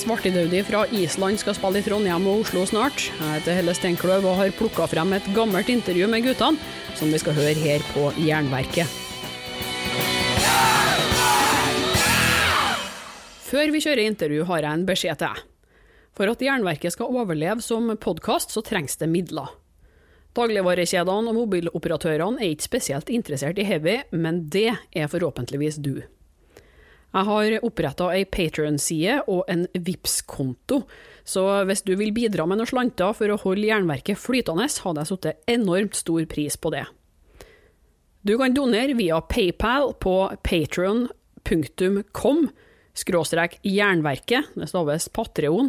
Svartidaudi fra Island skal spille i Trondheim og Oslo snart. Jeg heter Helle Steinkløv og har plukka frem et gammelt intervju med guttene, som vi skal høre her på Jernverket. Før vi kjører intervju, har jeg en beskjed til deg. For at Jernverket skal overleve som podkast, så trengs det midler. Dagligvarekjedene og mobiloperatørene er ikke spesielt interessert i heavy, men det er forhåpentligvis du. Jeg har oppretta ei Patron-side og en vips konto så hvis du vil bidra med noen slanter for å holde jernverket flytende, hadde jeg satt enormt stor pris på det. Du kan donere via PayPal på patron.com jernverket, det staves Patreon,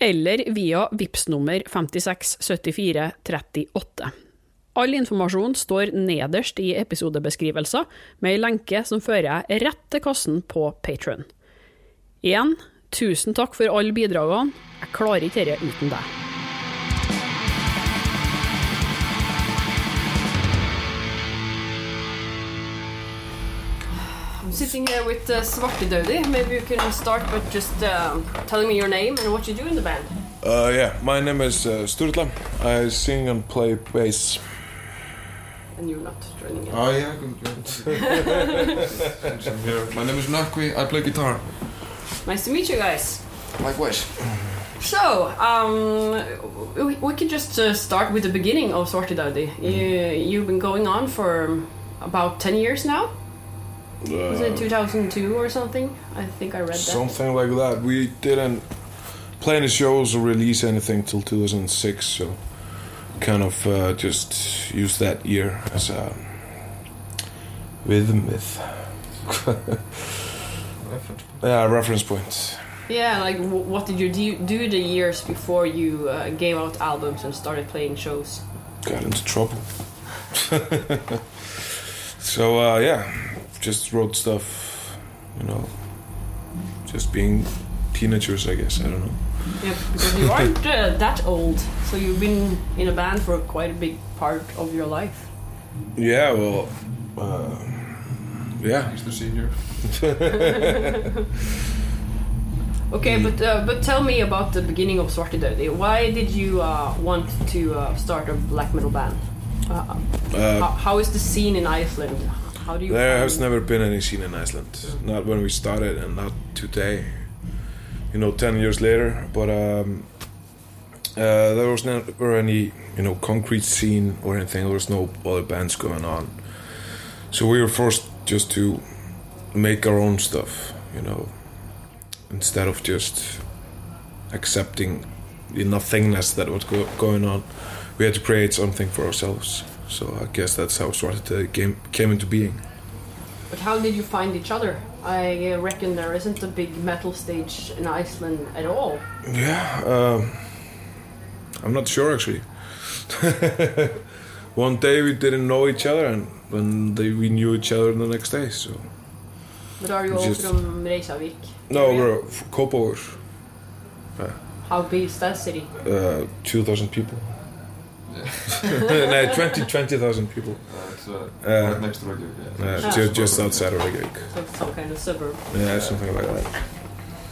eller via VIPS nummer 567438. All informasjon står nederst i episodebeskrivelser, med ei lenke som fører jeg rett til kassen på Patron. Igjen, tusen takk for alle bidragene. Jeg klarer ikke dette uten deg. I'm sitting here with uh, Svartidaudi. Maybe you can start by just uh, telling me your name and what you do in the band. Uh, yeah, my name is uh, Sturla. I sing and play bass. And you're not joining in. Oh yeah, good, good. I'm here. My name is Nakwi. I play guitar. Nice to meet you guys. Likewise. So, um, we, we could just uh, start with the beginning of Svartidaudi. You, you've been going on for about 10 years now? Was it Uh, 2002 or something? I think I read that. something like that. We didn't play any shows or release anything till 2006, so kind of uh, just use that year as a rhythm myth. Reference. yeah, reference point. Yeah, like w- what did you do, do the years before you uh, gave out albums and started playing shows? Got into trouble. so uh, yeah, just wrote stuff, you know, just being teenagers, I guess. I don't know. Yeah, because you aren't uh, that old, so you've been in a band for quite a big part of your life. Yeah, well, uh, yeah. He's the senior. Okay, but uh, but tell me about the beginning of Svartidaudi. Why did you uh, want to uh, start a black metal band? Uh, how, Uh, how is the scene in Iceland? How do you? there find- has never been any scene in Iceland. Not when we started, and not today. You know, ten years later. But um, uh, there was never any, you know, concrete scene or anything. There was no other bands going on. So we were forced just to make our own stuff. You know, instead of just accepting the nothingness that was go- going on, we had to create something for ourselves. So I guess that's how started the game came into being. But how did you find each other? I reckon there isn't a big metal stage in Iceland at all. Yeah, um, I'm not sure actually. One day we didn't know each other, and then they, we knew each other the next day. So But are you all Just- from Reykjavik? no, area? we're f- Kópavogur, How big is that city? uh, two thousand people. no, 20 20,000 people. Uh, it's uh, Uh, right next to Reykjavik. Yeah. Uh, Ah. just, just outside of Reykjavik. So it's some kind of suburb. Yeah, something like that.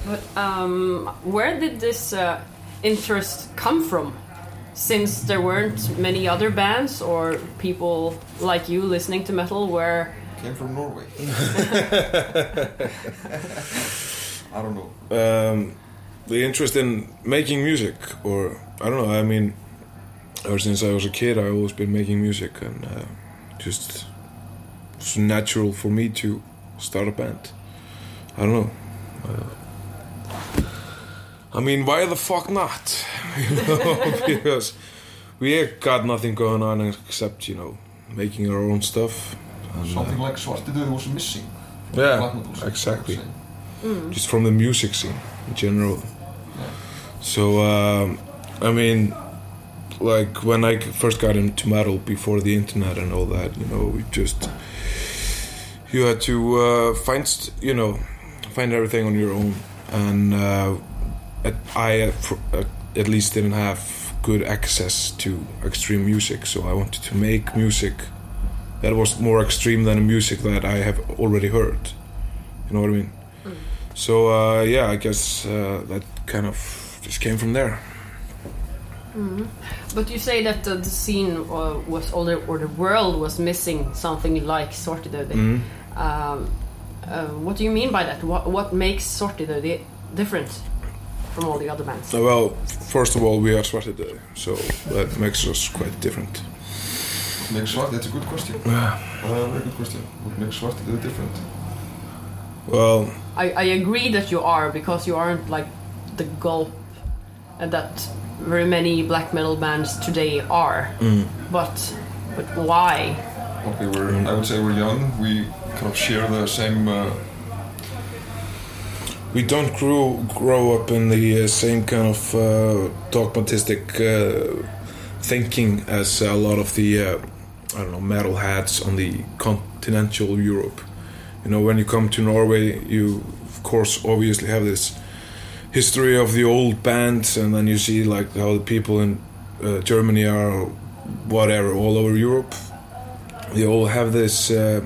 But um, where did this uh, interest come from? Since there weren't many other bands or people like you listening to metal, where Came from Norway. I don't know. um, the interest in making music, or I don't know. I mean, ever since I was a kid, I've always been making music, and uh, just it's natural for me to start a band. I don't know. Uh, I mean, why the fuck not? You know, because we got nothing going on except you know making our own stuff. And, uh, Something like Svartidaudi was missing. Yeah, Black metal scene, exactly. I would say. just from the music scene in general. So, um, I mean, like when I first got into metal before the internet and all that, you know, we just you had to uh, find, you know, find everything on your own, and uh, I uh, uh, at least didn't have good access to extreme music, so I wanted to make music that was more extreme than the music that I have already heard. You know what I mean? So uh, yeah, I guess uh, that kind of just came from there. But you say that uh, the scene uh, was, or the, or the world was missing something like Svartidaudi. Mhm. Um, uh, what do you mean by that? What, what makes Svartidaudi different from all the other bands? Uh, Well, first of all, we are Svartidaudi, so that makes us quite different. Makes Swart, that's a good question. Uh, very good question. What makes Swart do different? Well, I, I agree that you are because you aren't like the gulp and that very many black metal bands today are. But but why? Okay, we're, I would say we're young. We kind of share the same. Uh, we don't grow grow up in the uh, same kind of uh, dogmatistic uh, thinking as a lot of the uh, I don't know metalheads on the continental Europe. You know, when you come to Norway, you of course obviously have this history of the old bands, and then you see like how the people in uh, Germany are, whatever, all over Europe. They all have this uh,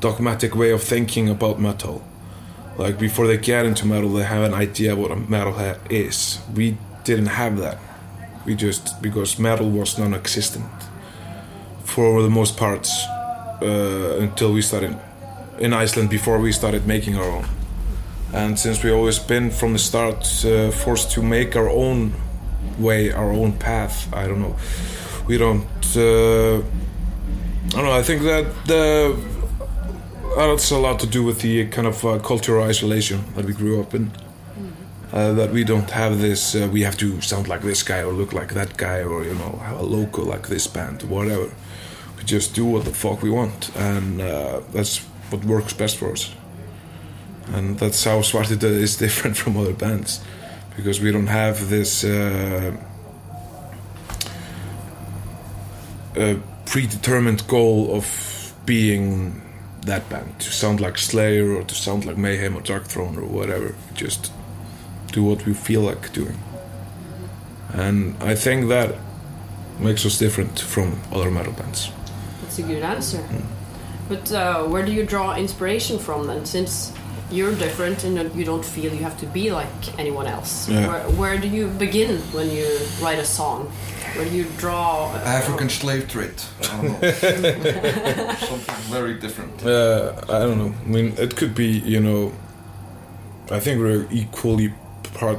dogmatic way of thinking about metal. Like before they get into metal they have an idea what a metalhead is. We didn't have that. We just because metal was non-existent for the most parts uh, until we started in iceland before we started making our own and since we always been from the start uh, forced to make our own way our own path i don't know we don't uh, i don't know i think that the uh, that's a lot to do with the kind of uh, cultural isolation that we grew up in. Uh, that we don't have this, uh, we have to sound like this guy or look like that guy or, you know, have a logo like this band, whatever. We just do what the fuck we want, and uh, that's what works best for us. And that's how Svartida is different from other bands, because we don't have this uh, uh, predetermined goal of being that band to sound like Slayer or to sound like Mayhem or Darkthrone or whatever. We just do what we feel like doing, and I think that makes us different from other metal bands. That's a good answer. But uh, where do you draw inspiration from then? Since you're different and you don't feel you have to be like anyone else. Yeah. Where, where do you begin when you write a song? Where do you draw? uh, African slave trade. I don't know. Something very different. Uh, I don't know. I mean, it could be you know. I think we're equally part.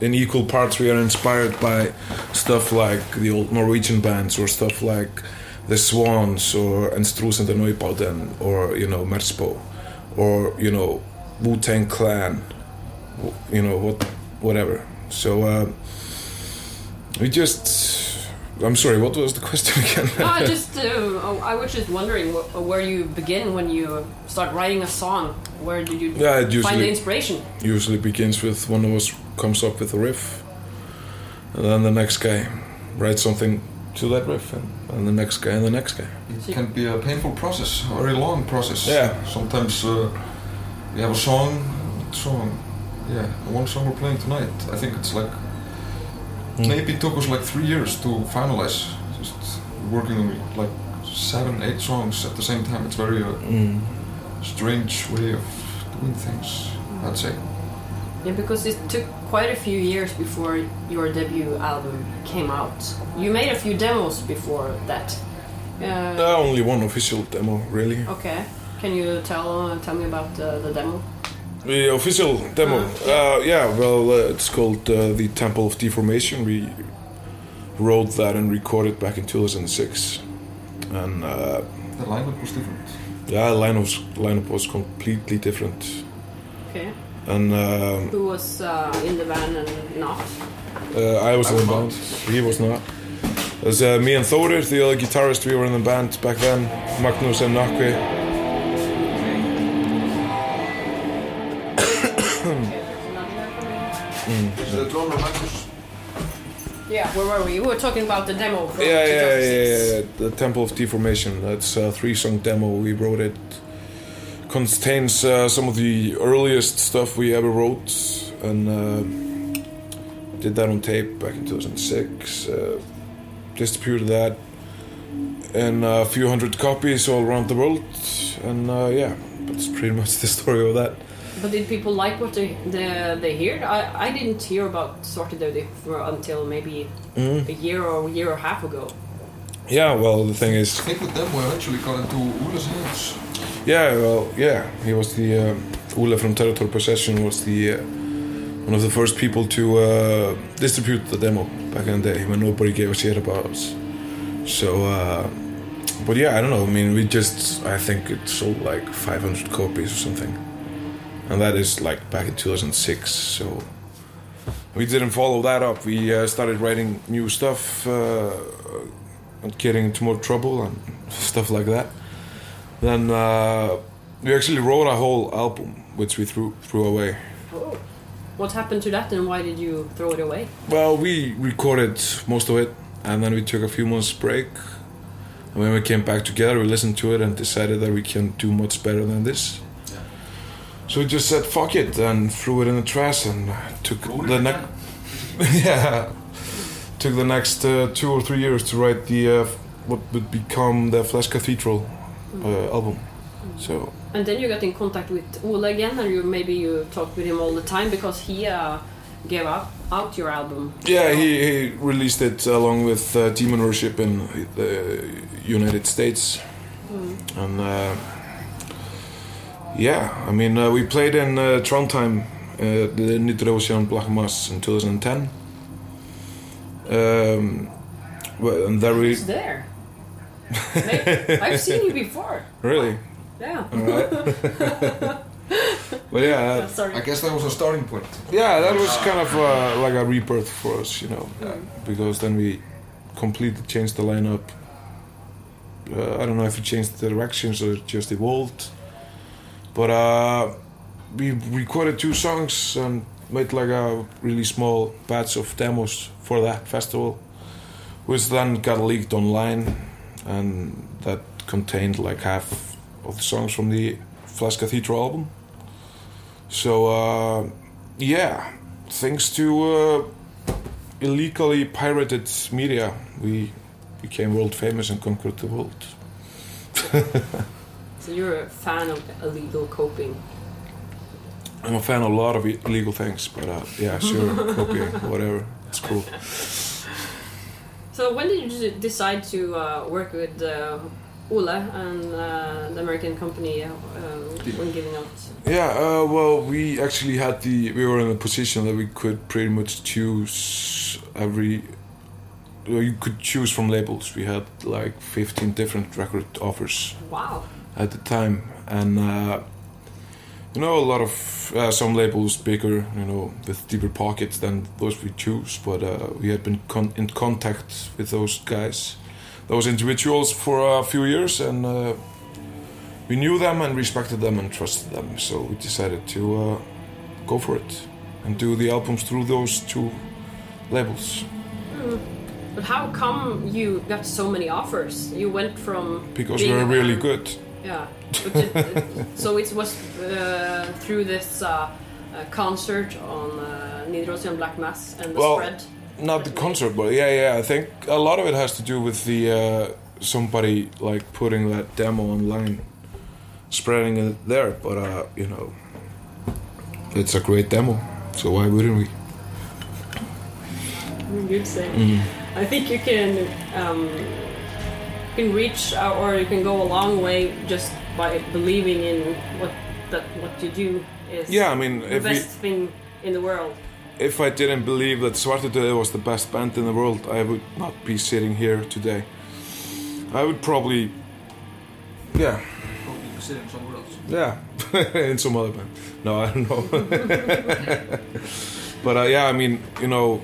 In equal parts, we are inspired by stuff like the old Norwegian bands, or stuff like the Swans, or Einstürzende Neubauten, or you know Merzbow, or you know Wu Tang Clan, you know what, whatever. So uh, we just. I'm sorry. What was the question again? I just uh, I was just wondering wh- where you begin when you start writing a song. Where do you Yeah, it find the inspiration? usually begins with one of us comes up with a riff and then the next guy writes something to that riff and, and the next guy and the next guy It can be a painful process, a very long process. Yeah. Sometimes uh, we have a song, song, yeah, one song we're playing tonight. I think it's like Mm. maybe it took us like three years to finalize. Just working on like seven, eight songs at the same time. It's very uh, mm. strange way of doing things. I'd say. Yeah, because it took quite a few years before your debut album came out. You made a few demos before that. Uh, Uh, only one official demo really okay. Can you tell uh, tell me about the, the demo? the official demo uh, yeah well uh, it's called uh, the temple of deformation we wrote that and recorded back in 2006 and uh, The lineup was different. yeah lineup lineup was completely different Okay. And um, Who was uh, in the band and not? Uh, I was I in the band. He was not. It was uh, me and Thorir, the other guitarist. We were in the band back then. Magnus and Nakvi. Is the drummer Magnus? Yeah. Where were we? We were talking about the demo from Yeah, yeah, yeah, yeah, yeah. The Temple of Deformation. That's a three-song demo. We wrote it. Contains uh, some of the earliest stuff we ever wrote, and uh, did that on tape back in 2006. Uh, distributed that in a few hundred copies all around the world, and uh, yeah, that's pretty much the story of that. But did people like what they the, they heard? I, I didn't hear about Svartidaudi for until maybe Mm-hmm. a year or a year and a half ago. Yeah, well, the thing is, I think with them we eventually got into Ole's hands. Yeah, well, yeah, he was the uh, Ole from Terratur Possession was the uh, one of the first people to uh, distribute the demo back in the day when nobody gave a shit about us. So, uh, but yeah, I don't know. I mean, we just I think it sold like 500 copies or something, and that is like back in 2006. So we didn't follow that up. We uh, started writing new stuff uh, and getting into more trouble and stuff like that. Then uh, we actually wrote a whole album, which we threw threw away. Oh. What happened to that and why did you throw it away? Well, we recorded most of it, and then we took a few months break. And when we came back together, we listened to it and decided that we can do much better than this. So we just said fuck it and threw it in the trash and took the next yeah took the next uh, two or three years to write the uh, what would become the Flesh Cathedral uh, album. So And then you got in contact with Ole again and you maybe you talked with him all the time because he uh, gave out, out your album. Yeah, he, he released it along with uh, Daemon Worship in the United States. And uh, yeah, I mean, uh, we played in uh, Trondheim, uh, the Nidrosian Black Mass in 2010. Um, well, and there we. It's there. Maybe- I've seen you before. Really? Yeah. Alright. but yeah, Sorry. I guess that was a starting point. yeah, that was kind of uh, like a rebirth for us, you know, because then we completely changed the lineup. Uh, I don't know if we changed the directions or just evolved, but uh, we recorded two songs and made like a really small batch of demos for that festival, which then got leaked online, and that contained like half of the songs from the Flesh Cathedral album. So uh, yeah, thanks to uh, illegally pirated media, we became world famous and conquered the world. So you're a fan of illegal coping. I'm a fan of a lot of illegal things, but uh, yeah, sure, copying, whatever, it's cool. So when did you decide to uh, work with uh, Ole and uh, the American company uh, when giving out? Yeah, uh, well, we actually had the we were in a position that we could pretty much choose every. well, You could choose from labels. We had like 15 different record offers Wow. at the time, and uh, you know, a lot of uh, some labels bigger, you know, with deeper pockets than those we choose. But uh, we had been con- in contact with those guys, those individuals for a few years, and uh, we knew them and respected them and trusted them. So we decided to uh, go for it and do the albums through those two labels But how come you got so many offers? You went from because being we're really good. Yeah. It, so it was uh, through this uh, uh, concert on uh, Nidrosian Black Mass and the Well, spread. Not the concert, but yeah, yeah. I think a lot of it has to do with the uh, somebody like putting that demo online, spreading it there. But uh, you know, it's a great demo, so why wouldn't we? Good say. Mm. I think you can um, can reach uh, or you can go a long way just by believing in what that what you do is Yeah, I mean, the if we, best thing in the world. if I didn't believe that Svartidaudi was the best band in the world, I would not be sitting here today. I would probably, yeah, Probably sitting somewhere else. Yeah, in some other band. No, I don't know. but uh, yeah, I mean, you know,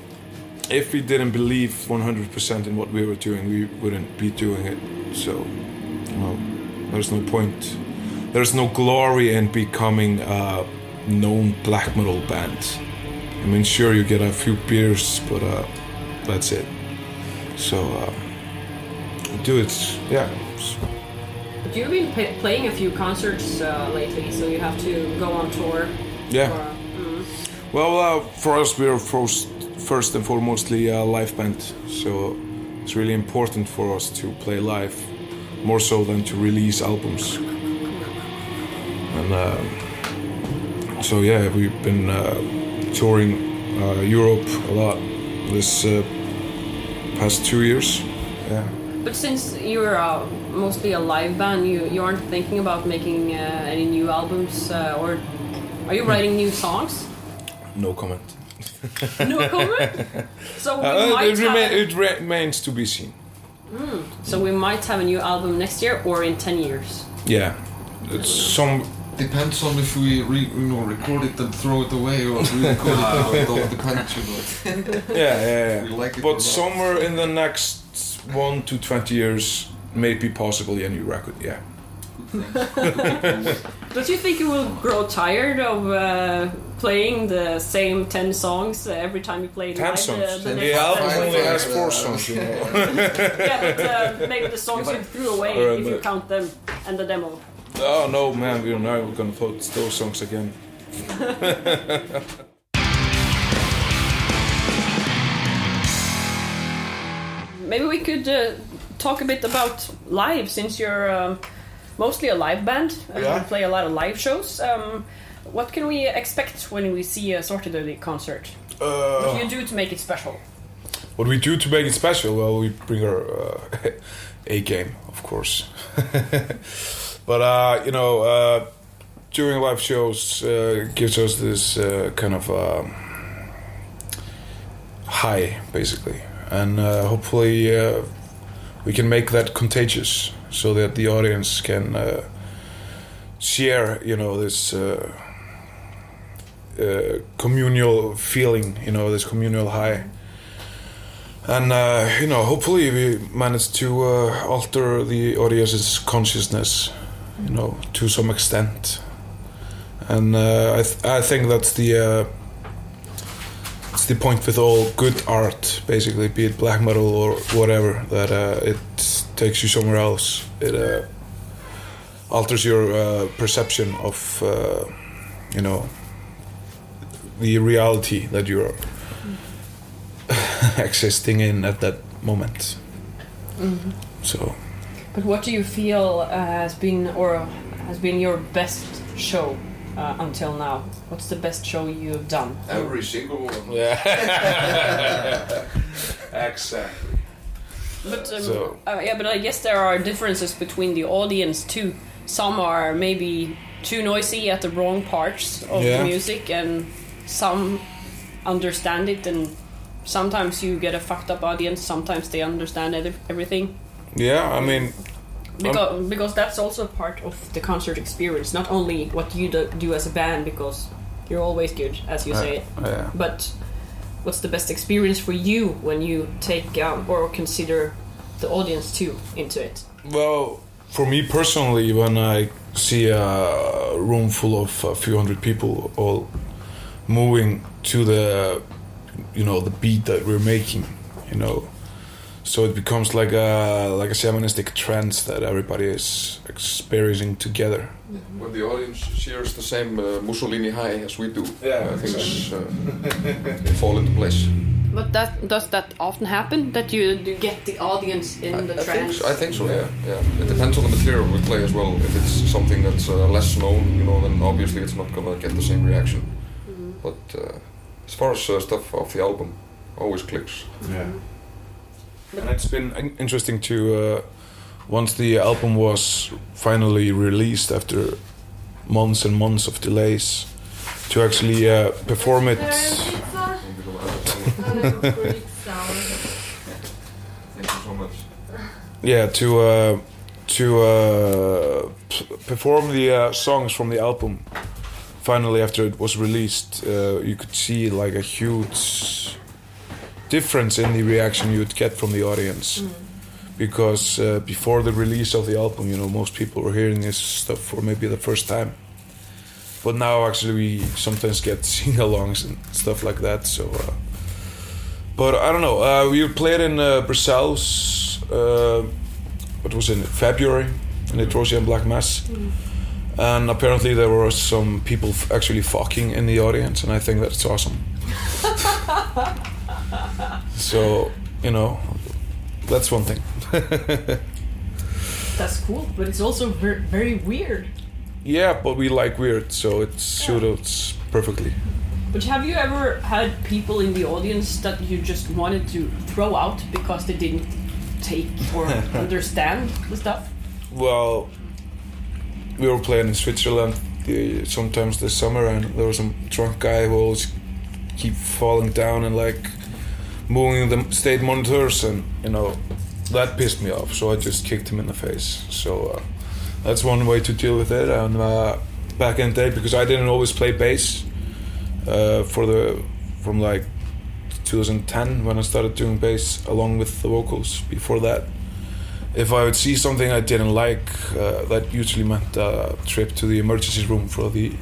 if we didn't believe 100% in what we were doing, we wouldn't be doing it. So, you know, there's no point. There's no glory in becoming a known black metal band. I mean, sure, you get a few beers, but uh, that's it. So, uh, do it. Yeah. you've been pa- playing a few concerts uh, lately, so you have to go on tour. Yeah. Or, mm, Well, uh, for us, we're first, first and foremostly a live band, so it's really important for us to play live, more so than to release albums. And uh, so yeah, we've been uh, touring uh, Europe a lot this uh, past two years. Yeah. But since you're uh, mostly a live band, you, you aren't thinking about making uh, any new albums, uh, or are you writing new songs? No comment. No comment. So we Uh, might it, remain, have, it remains to be seen. so we might have a new album next year or in ten years. Yeah, it's some. Depends on if we re, you know record it and throw it away or re-record it. It all depends, you know. Yeah, yeah, yeah. Like but somewhere in the next one to twenty years, maybe possibly a new record. Yeah. Don't you think you will grow tired of uh, playing the same ten songs uh, every time you play it Ten live? songs. The, the The, album only songs? has four songs. You know. Yeah, but uh, maybe the songs you threw away, Alright, if you count them, and the demo. oh no, man, we're never gonna put those songs again. Maybe we could uh, talk a bit about live, since you're um, mostly a live band and Yeah. you play a lot of live shows. Um, what can we expect when we see a Sorted concert? What do Uh, you do to make it special? what we do to make it special? Well, we bring our uh, A game, of course. but uh, you know, uh, during live shows, uh, gives us this uh, kind of um, high, basically, and uh, hopefully uh, we can make that contagious, so that the audience can uh, share, you know, this. Uh, uh, communal feeling, you know, this communal high and uh, you know hopefully we manage to uh, alter the audience's consciousness you know to some extent and uh, I, th- I think that's the it's the point with all good art basically be it black metal or whatever that uh, it takes you somewhere else it uh, alters your uh, perception of uh, you know the reality that you're existing in at that moment. So But what do you feel uh, has been or has been your best show uh, until now? What's the best show you've done? Every single one. yeah, exactly. But um, So- uh, yeah, but I guess there are differences between the audience too. Some are maybe too noisy at the wrong parts of Yeah. the music, and some understand it. And sometimes you get a fucked up audience. Sometimes they understand everything. Yeah, I mean, Because, because that's also part of the concert experience, not only what you do, do as a band, because you're always good, as you say, yeah. but what's the best experience for you when you take um, or consider the audience too into it? Well, for me personally, when I see a room full of a few hundred people all moving to the, you know, the beat that we're making, you know, so it becomes like a like a shamanistic trance that everybody is experiencing together. When the audience shares the same uh, Mussolini high as we do, Yeah, uh, things uh, fall into place. But that does that often happen that you, you get the audience in I, the I think trance? so, I think so. Yeah, yeah. It depends on the material we play as well. If it's something that's uh, less known, you know, then obviously it's not gonna get the same reaction. But uh, as far as uh, stuff off the album, always clicks. Yeah. And it's been interesting to uh, once the album was finally released after months and months of delays to actually uh, perform it. Thank you so much. Yeah, to uh, to uh, p- perform the uh, songs from the album. Finally, after it was released, uh, you could see like a huge difference in the reaction you would get from the audience. Because uh, before the release of the album, you know, most people were hearing this stuff for maybe the first time. But now, actually, we sometimes get sing-alongs and stuff like that. So, uh, but I don't know. Uh, we played in uh, Brussels. Uh, what was it? February in the Trojan Black Mass. And apparently there were some people f- actually fucking in the audience, and I think that's awesome. so you know, that's one thing. That's cool, but it's also ver- very weird. Yeah, but we like weird, so it suits perfectly. But have you ever had people in the audience that you just wanted to throw out because they didn't take or understand the stuff? Well, we were playing in Switzerland the, sometimes this summer, and there was some drunk guy who always keep falling down and like moving the state monitors, and you know that pissed me off. So I just kicked him in the face. So uh, that's one way to deal with it. And uh, back in the day, because I didn't always play bass uh, for the from like 2010 when I started doing bass along with the vocals. Before that, if I would see something I didn't like, uh, that usually meant a trip to the emergency room for the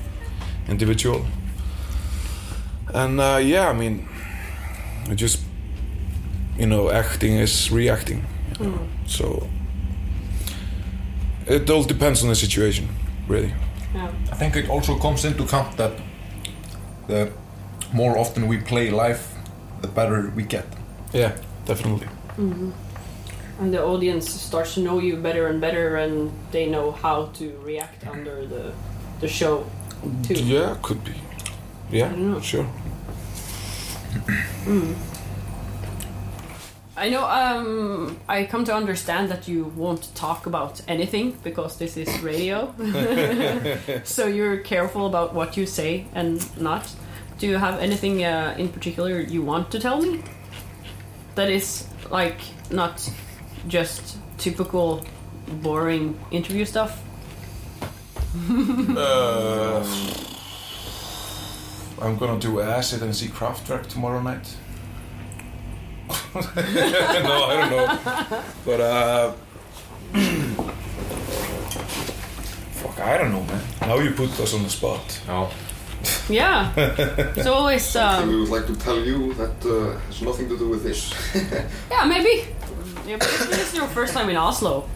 individual. And uh, yeah, I mean, I just you know, acting is reacting. You know? So it all depends on the situation, really. Yeah. I think it also comes into account that the more often we play live, the better we get. Yeah, definitely. Mm-hmm. And the audience starts to know you better and better, and they know how to react under the the show too. Yeah, could be. Yeah, I don't sure. Mm. I know. Um, I come to understand that you won't talk about anything because this is radio. so you're careful about what you say and not. Do you have anything uh, in particular you want to tell me? That is like not just typical boring interview stuff. Uh, I'm gonna do acid and see Kraftwerk tomorrow night. no, I don't know. But uh, fuck, I don't know, man. Now you put us on the spot. No. Yeah, it's always Something we um, would like to tell you that uh, has nothing to do with this. yeah maybe. Yeah, but this is your first time in Oslo.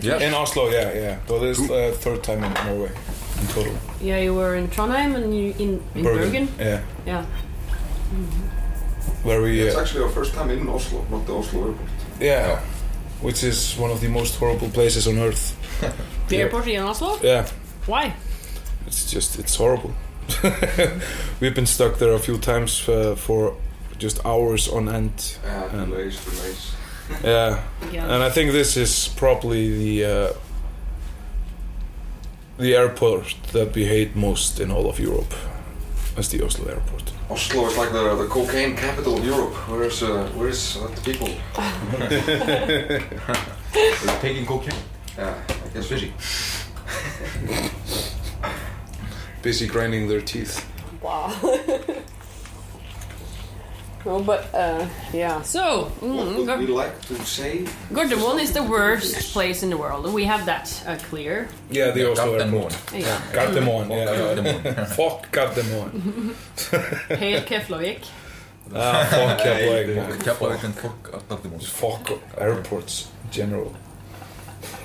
Yeah. In Oslo, yeah, yeah. But this is the third time in Norway in total. Yeah, you were in Trondheim and you in, in Bergen. Yeah, Yeah. Where we. It's Uh, actually our first time in Oslo, not the Oslo airport. yeah, which is one of the most horrible places on earth. The Yeah. airport in Oslo? Yeah, Why? it's just it's horrible. We've been stuck there a few times uh, for just hours on end. Uh, Um, delays, delays. Yeah, Yeah. and I think this is probably the uh, the airport that we hate most in all of Europe. As the Oslo airport. Oslo is like the, the cocaine capital of Europe. Where's uh, where's uh, the people? We're taking cocaine. Yeah, I guess Busy. Busy grinding their teeth. Wow. no, but, uh, yeah. So, What mm, would we like to say? Gardermoen is the worst place in the world, and we have that uh, clear. Yeah, the Oslo Gardermoen. airport. Yeah. Gardermoen, yeah. Gardermoen. Fuck Gardermoen. Helt Keflavik. Ah, fuck Keflavik. Keflavik and fuck Gardermoen. Fuck airports in general.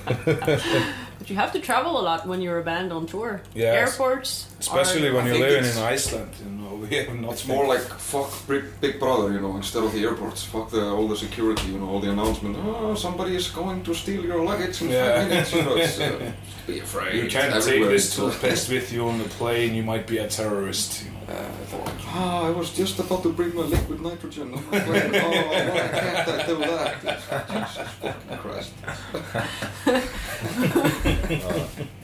But you have to travel a lot when you're a band on tour. Yes. Airports. Especially are, when I you're living in Iceland, you know, we have not It's more like fuck Big, Big Brother, you know, instead of the airports. Fuck the, all the security, you know, all the announcement. Oh, somebody is going to steal your luggage in Yeah. five minutes. You know, it's, uh, be afraid. You can't take this it's, toothpaste with you on the plane, you might be a terrorist. Uh, I thought, ah, I was just about to bring my liquid nitrogen on my plane. oh, I can't I do that? Jesus fucking Christ.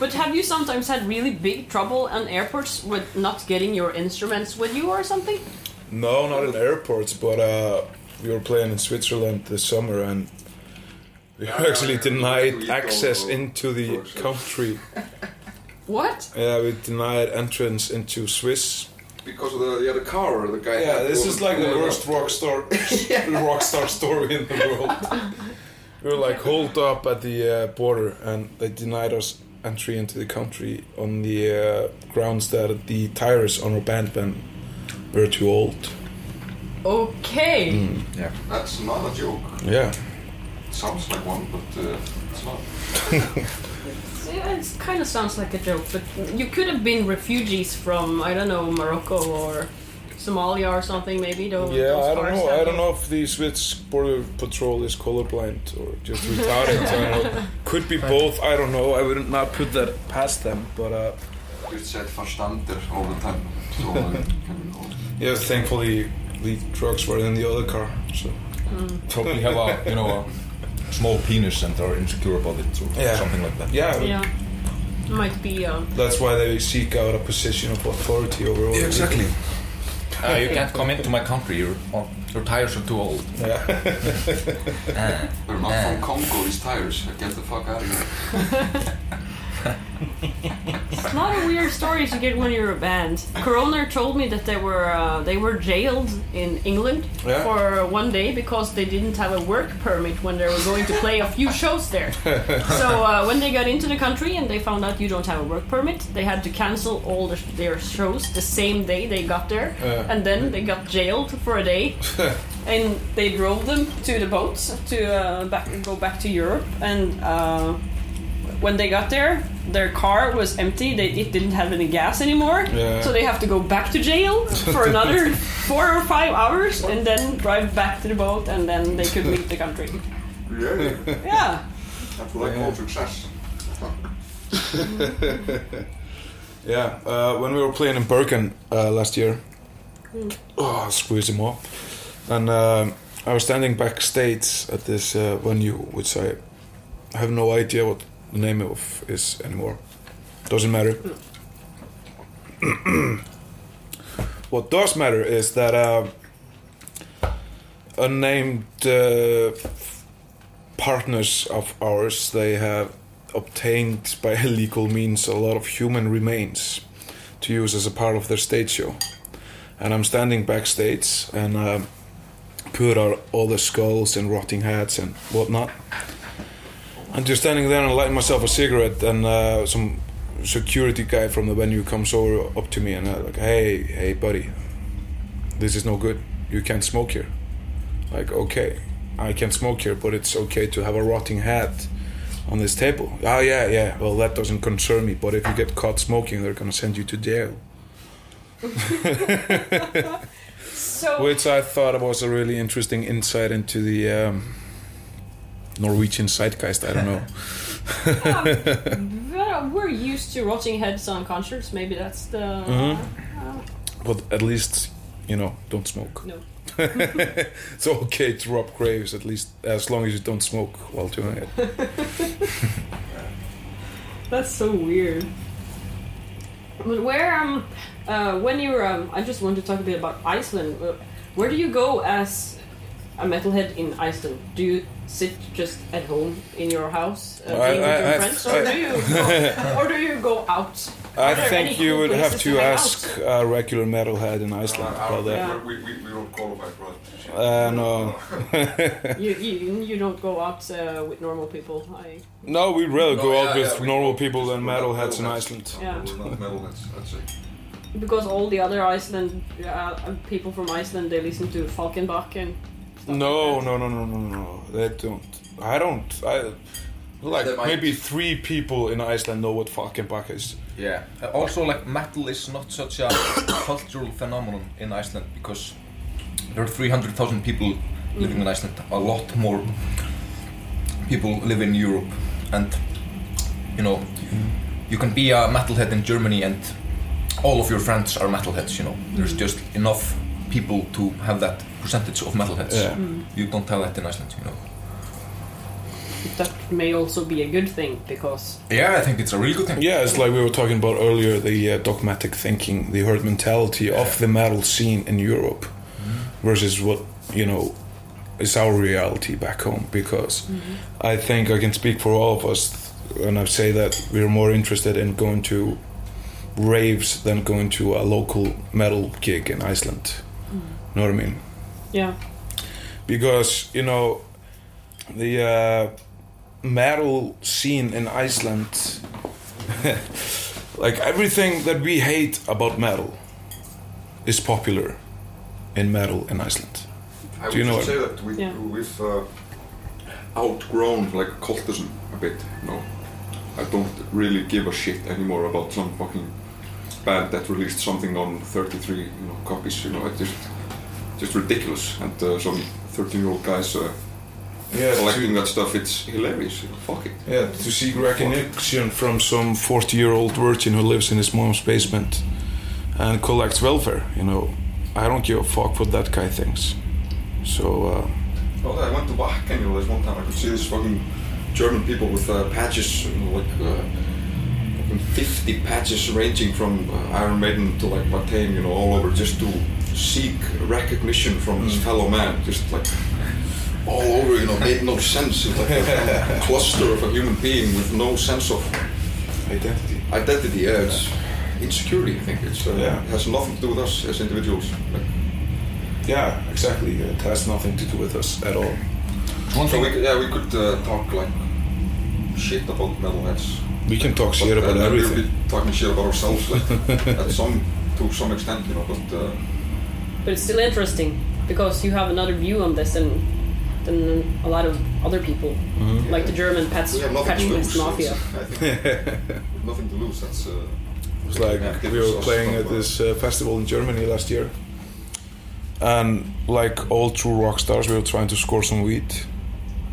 But have you sometimes had really big trouble on airports with not getting your instruments with you or something? No, not in airports, but uh, we were playing in Switzerland this summer and we were actually denied access into the country. What? Yeah, we denied entrance into Swiss. Because of the, yeah, the car, the guy. Yeah, this is like the worst rock star, rock star story in the world. We were like holed up at the uh, border, and they denied us entry into the country on the uh, grounds that the tires on our band van were too old. Okay. Mm. Yeah. That's not a joke. Yeah, Sounds like one, but uh, it's not. Yeah, it kind of sounds like a joke, but you could have been refugees from, I don't know, Morocco or Somalia or something, maybe. Those, Yeah, those I don't cars know. I don't know if the Swiss border patrol is colorblind or just retarded. I don't know. Could be both. I don't know. I would not put that past them. But uh, We've said verstander all the time. So kind of yeah, thankfully the drugs were in the other car. So Probably have a you know a small penis and are insecure about it or Yeah. something like that. yeah, Yeah. Might be. Uh, that's why they seek out a position of authority over all. Yeah, the exactly. Uh, you can't come into my country. Your oh, your tires are too old. people. Yeah. They're not from Congo, these tires. Get the fuck out of here. It's not a weird story to get when you're a band. Coroner told me that they were uh, they were jailed in England Yeah. for one day because they didn't have a work permit when they were going to play a few shows there. so uh, when they got into the country and they found out you don't have a work permit, they had to cancel all the, their shows the same day they got there, Yeah. and then they got jailed for a day. and they drove them to the boats to uh, back, go back to Europe and. When they got there, their car was empty. They it didn't have any gas anymore, Yeah. so they have to go back to jail for another four or five hours, and then drive back to the boat, and then they could leave the country. Yeah, Yeah, that's what I call success. Yeah, uh, when we were playing in Bergen uh, last year, oh, I squeezed him up, and um I was standing backstage at this uh, venue, which I have no idea what the name of is anymore. Doesn't matter. what does matter is that uh, unnamed uh, partners of ours they have obtained by illegal means a lot of human remains to use as a part of their stage show. And I'm standing backstage and um, put out all the skulls and rotting heads and whatnot. I'm just standing there and lighting myself a cigarette, and uh, some security guy from the venue comes over up to me and uh, like, "Hey, hey, buddy, this is no good. You can't smoke here." Like, okay, I can smoke here, but it's okay to have a rotting head on this table. Oh yeah, yeah. Well, that doesn't concern me. But if you get caught smoking, they're gonna send you to jail. so Which I thought was a really interesting insight into the um, Norwegian zeitgeist. I don't know. well, we're used to rotting heads on concerts. Maybe that's the Mhm. but at least, you know, don't smoke. no. It's okay to rob graves, at least as long as you don't smoke while doing it. That's so weird. But where um, uh, when you're um, I just want to talk a bit about Iceland. Uh, Where do you go as a metalhead in Iceland? Do you sit just at home in your house, uh, I- being with I- your I- friends, or do you go, or do you go out? I think you would have places to ask a regular metalhead in Iceland Uh, about that. Yeah. we, we, we don't qualify for that. Uh, no. You, you you don't go out uh, with normal people. I No, we'd rather No, go yeah, out with yeah, we- normal people than we're not metalheads in metalheads. Iceland. Yeah. We're not metalheads, I'd say. because all the other Iceland uh, people from Iceland they listen to Falkenbach and. Stuff No, no, no, no, no, no. They don't. I don't. I like They might. maybe three people in Iceland know what Falkenbach is. Yeah. Uh, also, like metal is not such a cultural phenomenon in Iceland because there are 300,000 people living in Iceland. A lot more people live in Europe, and you know, you can be a metalhead in Germany, and all of your friends are metalheads. You know, there's just enough people to have that percentage of metalheads. Yeah. Mm. You don't have that in Iceland. You know. That may also be a good thing because Yeah, I think it's a really good thing. Yeah, it's like we were talking about earlier the uh, dogmatic thinking, the herd mentality of the metal scene in Europe mm-hmm. versus what, you know, is our reality back home. Because mm-hmm. I think I can speak for all of us when I say that we're more interested in going to raves than going to a local metal gig in Iceland. Know what I mean? yeah. because you know the uh, metal scene in Iceland, like everything that we hate about metal, is popular in metal in Iceland. I Do you would know just say that we, Yeah. we've uh, outgrown like cultism a bit. You know, I don't really give a shit anymore about some fucking band that released something on 33 you know, copies. You know, it's just just ridiculous. And uh, some 13-year-old guys uh, Yeah, collecting that stuff. It's hilarious. Fuck it. yeah, to seek recognition from some 40-year-old virgin who lives in his mom's basement and collects welfare. You know, I don't give a fuck what that guy thinks. So. Uh, Well, I went to you know, there's one time I could see these fucking German people with uh, patches, you know, like uh, 50 patches ranging from uh, Iron Maiden to like Matane, you know, all over just to seek recognition from his fellow man. Just like all over, you know, made no sense. It's like a cluster of a human being with no sense of identity. identity. Yeah, it's insecurity, I think. It's, uh, Yeah. It has nothing to do with us as individuals. Like, Yeah, exactly. It has nothing to do with us at all. One so thing, we, yeah, we could uh, talk like shit about metalheads. We can talk shit But, about uh, everything. We'll be talking shit about ourselves, like at some to some extent, you know. But uh, But it's still interesting because you have another view on this than than a lot of other people, like the German patch, we have nothing to patchwork lose. mafia. That's- I think we have nothing to lose. That's uh, It's like we were playing at this uh, festival in Germany last year, and like all true rock stars, we were trying to score some weed,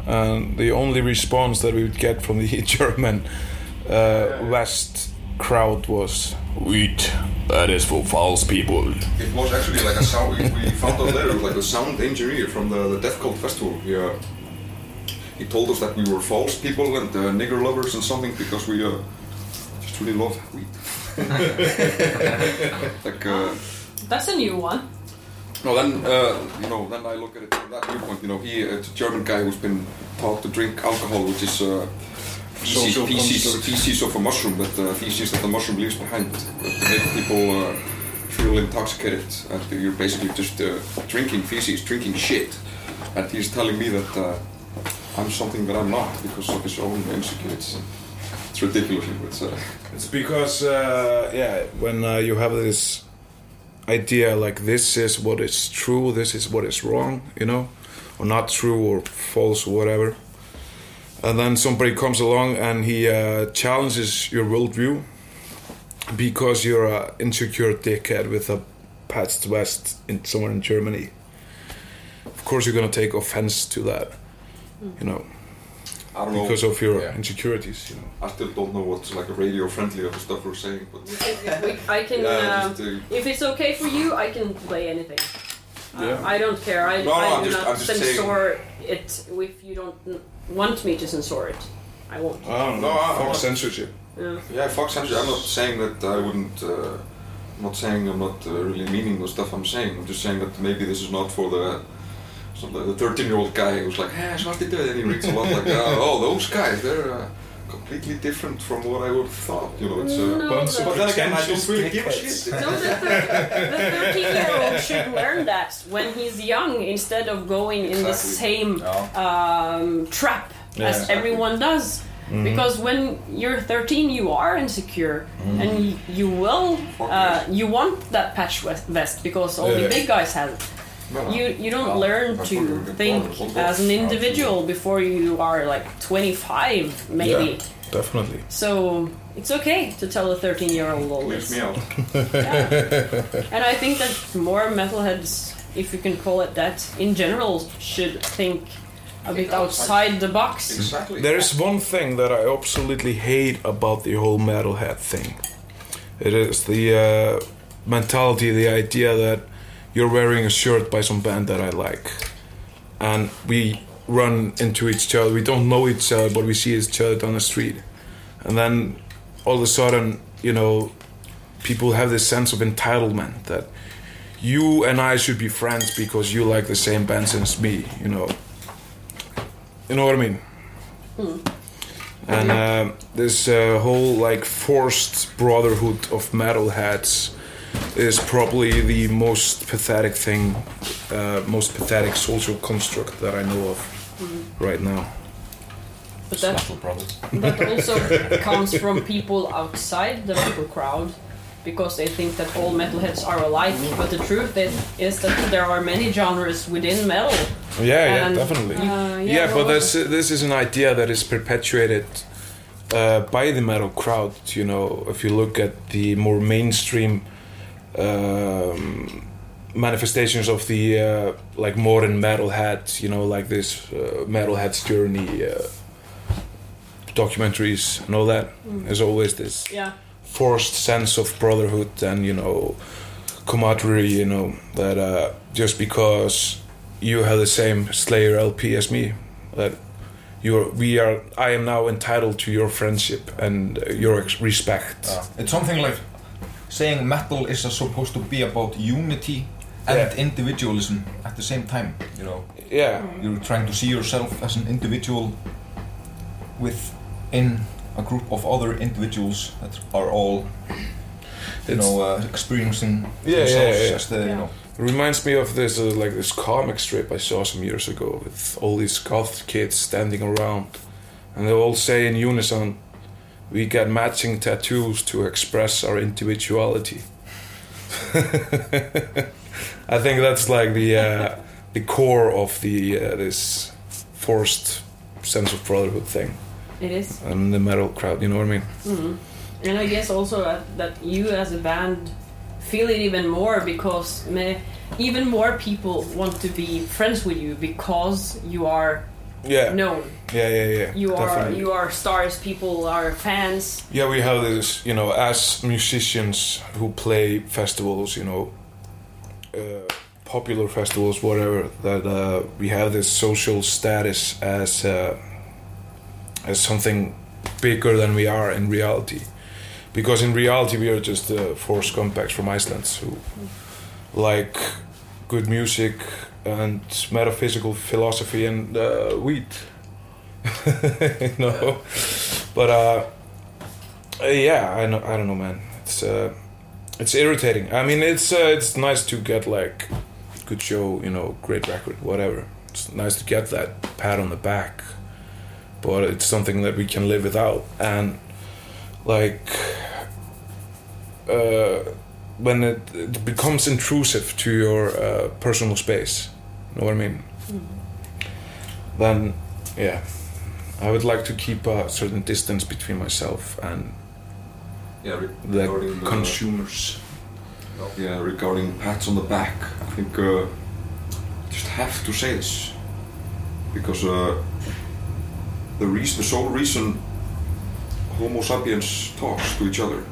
and the only response that we would get from the German uh, West crowd was "Weed, that is for false people." It was actually like a sound. We, we found out later, like a sound engineer from the, the Death Cult Festival. He, uh, he told us that we were false people and uh, nigger lovers and something because we uh, just really love weed. like, uh, That's a new one. no, then uh, you know, then I look at it from that viewpoint. You know, he it's a German guy who's been taught to drink alcohol, which is feces, Social feces, feces of a mushroom that uh, feces that the mushroom leaves behind, that make people uh, feel intoxicated. And you're basically just uh, drinking feces, drinking shit. And he's telling me that uh, I'm something that I'm not because of his own insecurities. It's ridiculous. It's, uh, It's because uh, yeah, when uh, you have this idea like this is what is true, this is what is wrong, you know, or not true or false or whatever, and then somebody comes along and he uh, challenges your worldview because you're a insecure dickhead with a patched vest in somewhere in Germany. Of course, you're gonna take offense to that, you know, I don't know. because of your Yeah. insecurities, you know. I still don't know what's like a radio friendly of the stuff we're saying, but I can. yeah, um, just, uh, if it's okay for you, I can play anything. Yeah. I don't care. I, No, no, I I'm do just- not I'm saying- censor it if you don't want me to censor it. I won't. I don't No, I- Fuck I'm- censorship. Yeah. Yeah, fuck censorship. I'm not saying that I wouldn't. Uh, I'm not saying I'm not uh, really meaning the stuff I'm saying. I'm just saying that maybe this is not for the. So the 13 year old guy who's like, hey, what did And he reads a lot like, uh, oh, those guys, they're uh, completely different from what I would have thought. You know, it's. Uh, No, Bunch of but- But then again, I don't really give a shit. No, the, 13 year old should learn that when he's young instead of going in the same Yeah. um, trap Yeah. as everyone does. Because when you're 13, you are insecure, and y- you will, uh, you want that patch vest- vest because all Yeah. the big guys have it. No, You you don't well, learn to think gonna call it. as an individual before you are like 25, maybe. Yeah, definitely. So it's okay to tell a 13 year old all this. me out. And I think that more metalheads, if you can call it that, in general, should think a bit outside the box. Exactly. There is one thing that I absolutely hate about the whole metalhead thing. It is the uh, mentality, the idea that you're wearing a shirt by some band that I like, and we run into each other. We don't know each other, but we see each other on the street, and then all of a sudden, you know, people have this sense of entitlement that you and I should be friends because you like the same bands as me. You know, you know what I mean? And um this uh, whole like forced brotherhood of metalheads is probably the most pathetic thing, uh, most pathetic social construct that I know of right now. But that, that also comes from people outside the metal crowd because they think that all metalheads are alike. But the truth is, is that there are many genres within metal. Yeah, yeah, definitely. uh, yeah, yeah, but well- that's this is an idea that is perpetuated uh, by the metal crowd. You know, if you look at the more mainstream um, manifestations of the uh, like modern metalhead, you know, like this uh, metalhead's journey uh, documentaries and all that. There's always this Yeah. forced sense of brotherhood and you know camaraderie. You know that uh, just because you have the same Slayer LP as me, that you are, we are. I am now entitled to your friendship and uh, your ex- respect. Uh, it's something like saying metal is uh, supposed to be about unity and Yeah. individualism at the same time. You know, Yeah, you're trying to see yourself as an individual within a group of other individuals that are all, you It's- know, uh, experiencing Yeah, yeah, themselves yeah, yeah. as the, you know. It reminds me of this uh, like this comic strip I saw some years ago with all these goth kids standing around, and they all say in unison, "We get matching tattoos to express our individuality." I think that's like the uh, the core of the uh, this forced sense of brotherhood thing It is. and the metal crowd. You know what I mean? Mm-hmm. And I guess also that, that you as a band feel it even more because me, even more people want to be friends with you because you are Yeah, known. yeah, yeah, yeah. You are you are stars. People are fans. Yeah, we have this, you know, as musicians who play festivals, you know, uh, popular festivals, whatever, that uh, we have this social status as uh, as something bigger than we are in reality. Because in reality, we are just uh, four scumbags from Iceland who like good music and metaphysical philosophy and uh, weed. you know, but uh, yeah, I know. I don't know, man. It's uh, it's irritating. I mean, it's uh, it's nice to get like good show, you know, great record, whatever. It's nice to get that pat on the back, but it's something that we can live without. And like uh, when it, it becomes intrusive to your uh, personal space, know what I mean? Then, yeah, I would like to keep a certain distance between myself and Yeah, the regarding the- consumers. Yeah, regarding pats on the back, I think uh, just have to say this because uh, the reason, the sole reason Homo sapiens talks to each other,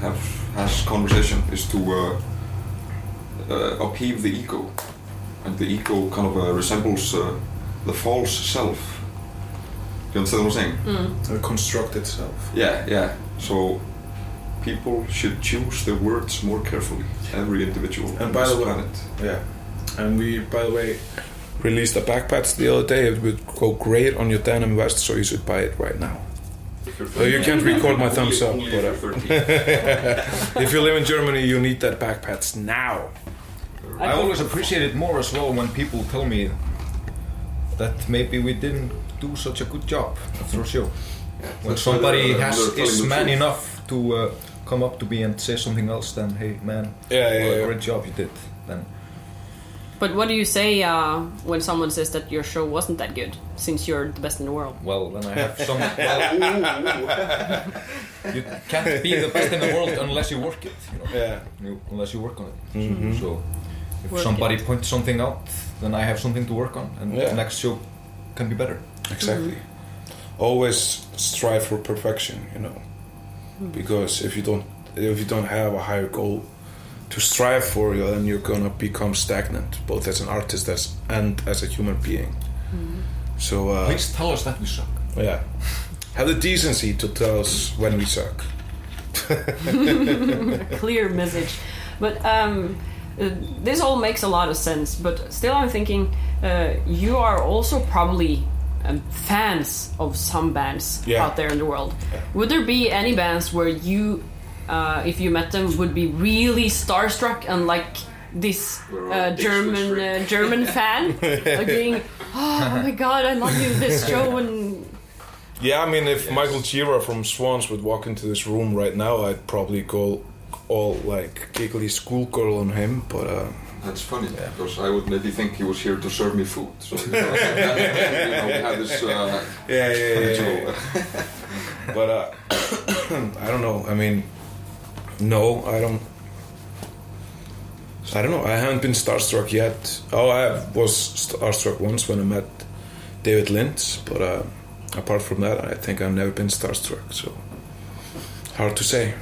have has conversation, is to uh, uh, upheave the ego, and the ego kind of uh, resembles uh, the false self. You understand what I'm saying? Uh, construct itself. Yeah, yeah. So people should choose their words more carefully. Every individual And on by this the way- planet. Yeah. And we, by the way, released the backpacks the other day. It would go great on your denim vest, so you should buy it right now. So you can't record my thumbs up, Only but if uh, you're 13. if you live in Germany, you need that backpacks now. I always appreciate it more as well when people tell me that maybe we didn't do such a good job after a show. When somebody has is man truth. enough to uh, come up to me and say something else than hey man, Yeah, yeah, what a yeah. great job you did. Then But what do you say uh, when someone says that your show wasn't that good, since you're the best in the world? well, then I have some. well, you can't be the best in the world unless you work it. You know, Yeah. you, unless you work on it. Mhm. So if Work somebody points something out, then I have something to work on, and Yeah. the next show can be better. Exactly. Always strive for perfection, you know. Because if you don't if you don't have a higher goal to strive for, you then you're gonna become stagnant, both as an artist as and as a human being. So uh, Please tell us that we suck. yeah, have the decency to tell us when we suck. clear message. But um, uh, this all makes a lot of sense. But still, I'm thinking uh, you are also probably um, fans of some bands Yeah. out there in the world. Yeah. Would there be any bands where you, uh, if you met them, would be really starstruck and like this uh, German uh, German fan, like being, oh my god, I love you this show and Yeah, I mean, if Michael Gira from Swans would walk into this room right now, I'd probably go all like giggly schoolgirl on him. But uh, That's funny because I would maybe think he was here to serve me food. So you know, you know we have this. Uh, yeah, yeah, so, but uh, I don't know. I mean, no, I don't. I don't know. I haven't been starstruck yet. Oh, I was starstruck once when I met David Lynch, but uh, apart from that, I think I've never been starstruck. So hard to say.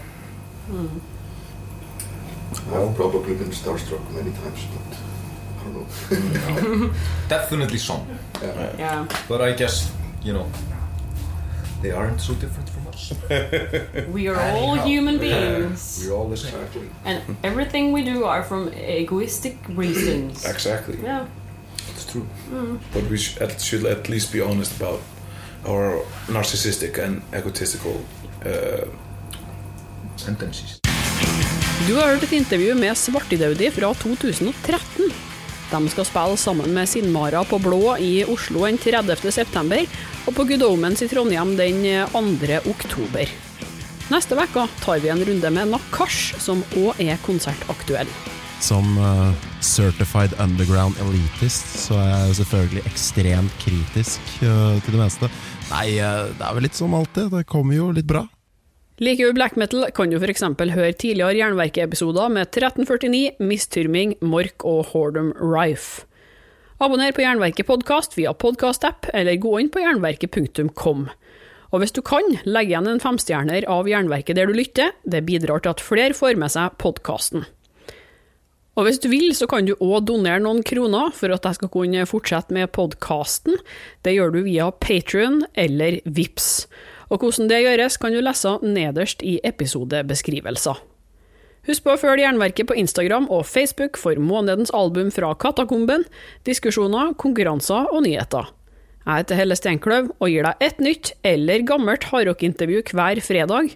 I've probably been starstruck many times, but I don't know. Definitely some. Yeah. Yeah. But I guess, you know, they aren't so different from us. We are all Anyhow. human Yeah. beings. We're all the same. Exactly. And everything we do are from egoistic reasons. Exactly. Yeah. It's true. But we sh- at, should at least be honest about our narcissistic and egotistical. Uh, Sentences. Du har hørt et intervju med Svartidaudi fra 2013. De skal spille sammen med Sinnmara på Blå i Oslo den 30. september, og på Good i Trondheim den 2. oktober. Neste uke tar vi en runde med Nakash, som òg er konsertaktuell. Som uh, certified underground elitist så er jeg selvfølgelig ekstremt kritisk uh, til det meste. Nei, uh, det er vel litt som alltid. Det kommer jo litt bra. Liker du black metal, kan du f.eks. høre tidligere Jernverket-episoder med 1349, Mistyrming, Mork og Hordom Rife. Abonner på Jernverket podkast via podkastapp, eller gå inn på jernverket.kom. Og hvis du kan, legg igjen en femstjerner av Jernverket der du lytter, det bidrar til at flere får med seg podkasten. Og hvis du vil, så kan du òg donere noen kroner for at jeg skal kunne fortsette med podkasten. Det gjør du via Patrion eller VIPS. Og hvordan det gjøres, kan du lese nederst i episodebeskrivelser. Husk på å følge Jernverket på Instagram og Facebook for månedens album fra Katakomben, diskusjoner, konkurranser og nyheter. Jeg heter Helle Steinkløv og gir deg et nytt eller gammelt hardrockintervju hver fredag.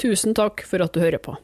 Tusen takk for at du hører på.